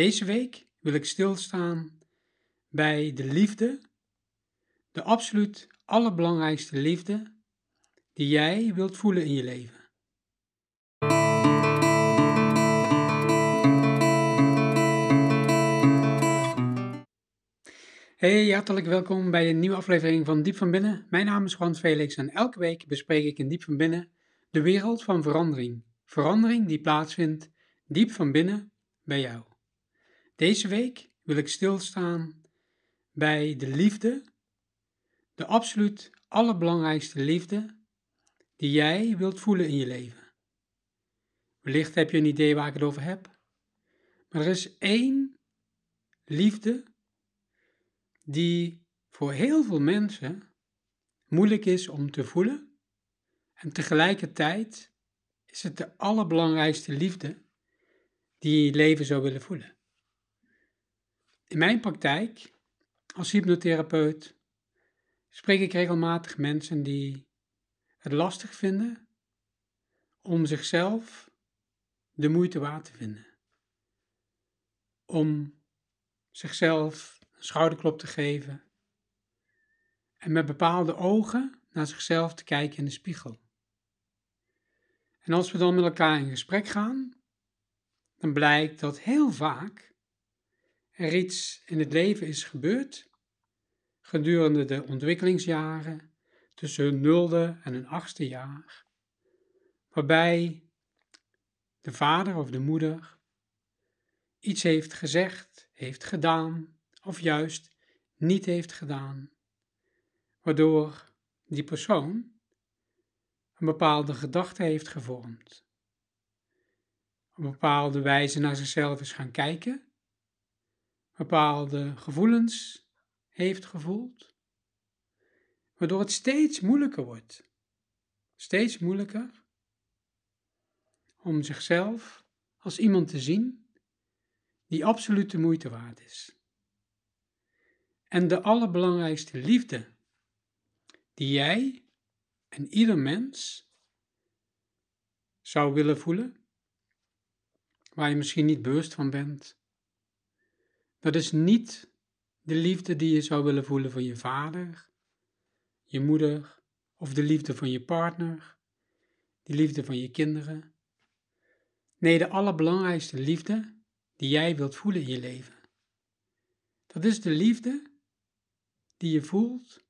Deze week wil ik stilstaan bij de liefde, de absoluut allerbelangrijkste liefde die jij wilt voelen in je leven. Hey, hartelijk welkom bij een nieuwe aflevering van Diep van Binnen. Mijn naam is Frans Felix en elke week bespreek ik in Diep van Binnen de wereld van verandering. Verandering die plaatsvindt diep van binnen bij jou. Deze week wil ik stilstaan bij de liefde, de absoluut allerbelangrijkste liefde die jij wilt voelen in je leven. Wellicht heb je een idee waar ik het over heb, maar er is één liefde die voor heel veel mensen moeilijk is om te voelen en tegelijkertijd is het de allerbelangrijkste liefde die je in je leven zou willen voelen. In mijn praktijk als hypnotherapeut spreek ik regelmatig mensen die het lastig vinden om zichzelf de moeite waard te vinden. Om zichzelf een schouderklop te geven en met bepaalde ogen naar zichzelf te kijken in de spiegel. En als we dan met elkaar in gesprek gaan, dan blijkt dat heel vaak er iets in het leven is gebeurd gedurende de ontwikkelingsjaren tussen hun nulde en hun achtste jaar, waarbij de vader of de moeder iets heeft gezegd, heeft gedaan of juist niet heeft gedaan, waardoor die persoon een bepaalde gedachte heeft gevormd, op bepaalde wijze naar zichzelf is gaan kijken, bepaalde gevoelens heeft gevoeld, waardoor het steeds moeilijker wordt, steeds moeilijker om zichzelf als iemand te zien die absoluut de moeite waard is. En de allerbelangrijkste liefde die jij en ieder mens zou willen voelen, waar je misschien niet bewust van bent, dat is niet de liefde die je zou willen voelen voor je vader, je moeder of de liefde van je partner, de liefde van je kinderen. Nee, de allerbelangrijkste liefde die jij wilt voelen in je leven. Dat is de liefde die je voelt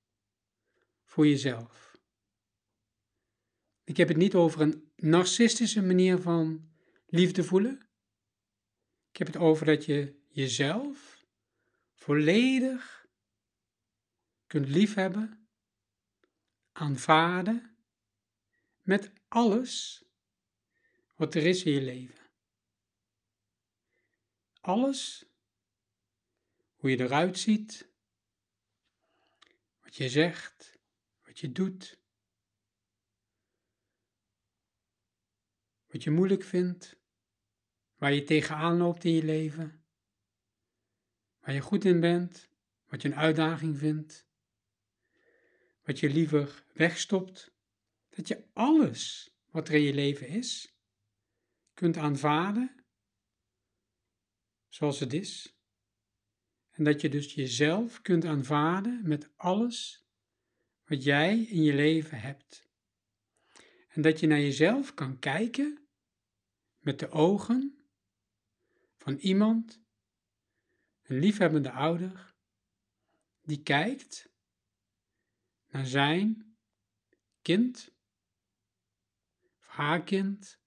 voor jezelf. Ik heb het niet over een narcistische manier van liefde voelen. Ik heb het over dat je jezelf volledig kunt liefhebben, aanvaarden met alles wat er is in je leven. Alles, hoe je eruit ziet, wat je zegt, wat je doet, wat je moeilijk vindt, waar je tegenaan loopt in je leven, waar je goed in bent, wat je een uitdaging vindt, wat je liever wegstopt, dat je alles wat er in je leven is, kunt aanvaarden zoals het is. En dat je dus jezelf kunt aanvaarden met alles wat jij in je leven hebt. En dat je naar jezelf kan kijken met de ogen van iemand, een liefhebbende ouder, die kijkt naar zijn kind of haar kind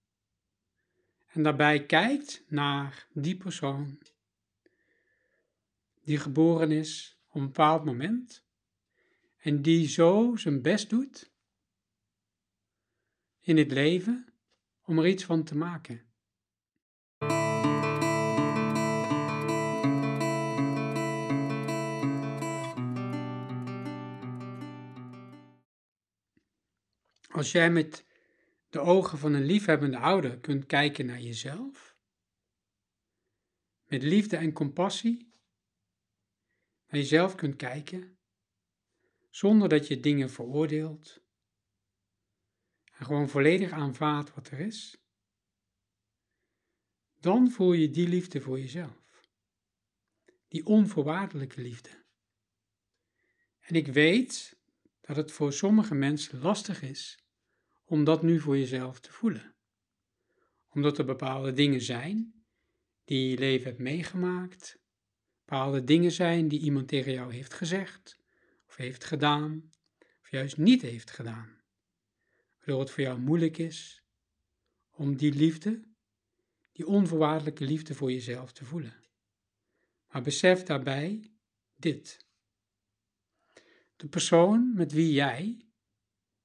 en daarbij kijkt naar die persoon die geboren is op een bepaald moment en die zo zijn best doet in het leven om er iets van te maken. Als jij met de ogen van een liefhebbende ouder kunt kijken naar jezelf, met liefde en compassie naar jezelf kunt kijken, zonder dat je dingen veroordeelt en gewoon volledig aanvaardt wat er is, dan voel je die liefde voor jezelf. die onvoorwaardelijke liefde. En ik weet dat het voor sommige mensen lastig is om dat nu voor jezelf te voelen. Omdat er bepaalde dingen zijn die je leven hebt meegemaakt, bepaalde dingen zijn die iemand tegen jou heeft gezegd, of heeft gedaan, of juist niet heeft gedaan. Waardoor het voor jou moeilijk is om die liefde, die onvoorwaardelijke liefde voor jezelf te voelen. Maar besef daarbij dit. De persoon met wie jij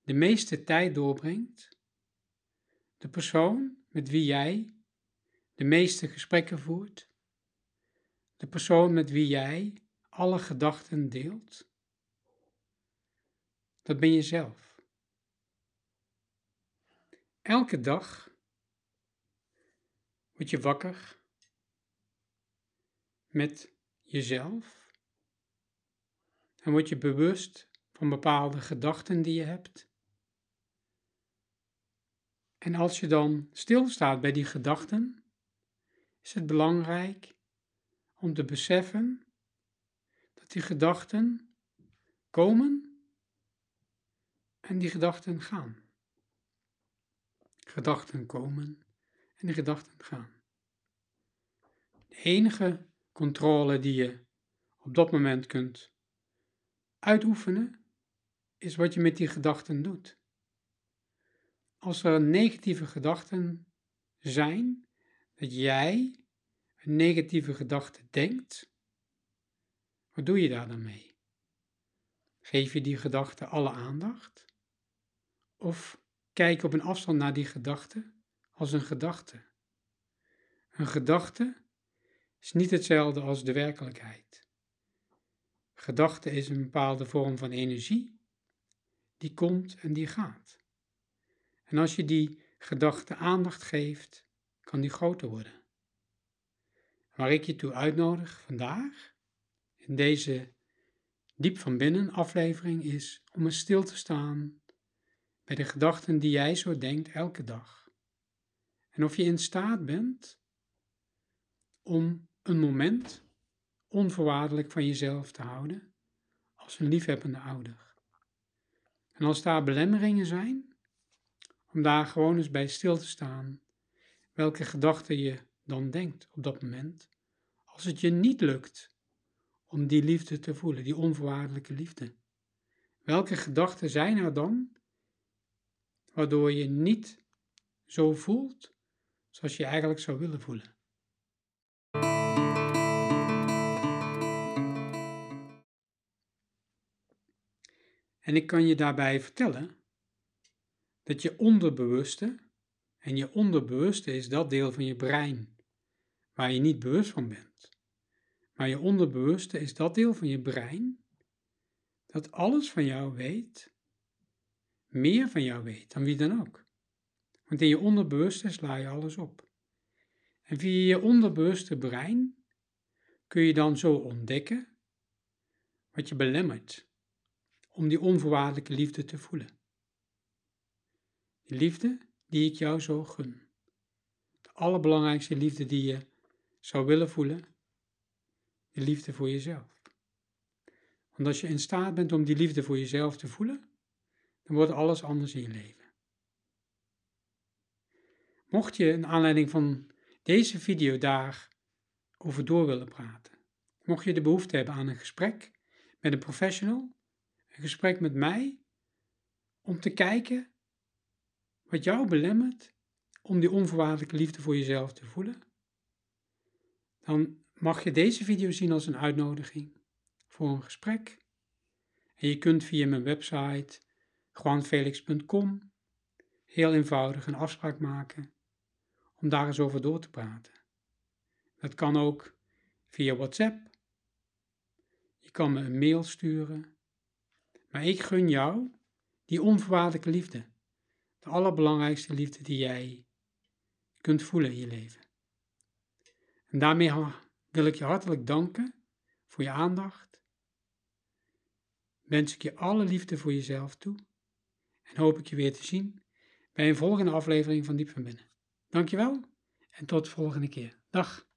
de meeste tijd doorbrengt, de persoon met wie jij de meeste gesprekken voert, de persoon met wie jij alle gedachten deelt, dat ben je zelf. Elke dag word je wakker met jezelf en word je bewust van bepaalde gedachten die je hebt. En als je dan stilstaat bij die gedachten, is het belangrijk om te beseffen dat die gedachten komen en die gedachten gaan. Gedachten komen en die gedachten gaan. De enige controle die je op dat moment kunt uitoefenen, is wat je met die gedachten doet. Als er negatieve gedachten zijn, dat jij een negatieve gedachte denkt, wat doe je daar dan mee? Geef je die gedachte alle aandacht? Of kijk op een afstand naar die gedachte als een gedachte? Een gedachte is niet hetzelfde als de werkelijkheid. Gedachte is een bepaalde vorm van energie die komt en die gaat. En als je die gedachte aandacht geeft, kan die groter worden. Waar ik je toe uitnodig vandaag, in deze diep van binnen aflevering, is om eens stil te staan bij de gedachten die jij zo denkt elke dag. En of je in staat bent om een moment onvoorwaardelijk van jezelf te houden als een liefhebbende ouder. En als daar belemmeringen zijn, om daar gewoon eens bij stil te staan, welke gedachten je dan denkt op dat moment, als het je niet lukt om die liefde te voelen, die onvoorwaardelijke liefde. Welke gedachten zijn er dan, waardoor je niet zo voelt zoals je eigenlijk zou willen voelen? En ik kan je daarbij vertellen dat je onderbewuste, en je onderbewuste is dat deel van je brein waar je niet bewust van bent, maar je onderbewuste is dat deel van je brein dat alles van jou weet, meer van jou weet dan wie dan ook. Want in je onderbewuste sla je alles op. En via je onderbewuste brein kun je dan zo ontdekken wat je belemmert om die onvoorwaardelijke liefde te voelen. Liefde die ik jou zo gun. De allerbelangrijkste liefde die je zou willen voelen, de liefde voor jezelf. Want als je in staat bent om die liefde voor jezelf te voelen, dan wordt alles anders in je leven. Mocht je in aanleiding van deze video daar over door willen praten, mocht je de behoefte hebben aan een gesprek met een professional, een gesprek met mij, om te kijken wat jou belemmert om die onvoorwaardelijke liefde voor jezelf te voelen, dan mag je deze video zien als een uitnodiging voor een gesprek. En je kunt via mijn website juanfelix.com heel eenvoudig een afspraak maken om daar eens over door te praten. Dat kan ook via WhatsApp. Je kan me een mail sturen. Maar ik gun jou die onvoorwaardelijke liefde. De allerbelangrijkste liefde die jij kunt voelen in je leven. En daarmee wil ik je hartelijk danken voor je aandacht. Wens ik je alle liefde voor jezelf toe. En hoop ik je weer te zien bij een volgende aflevering van Diep van Binnen. Dankjewel en tot de volgende keer. Dag.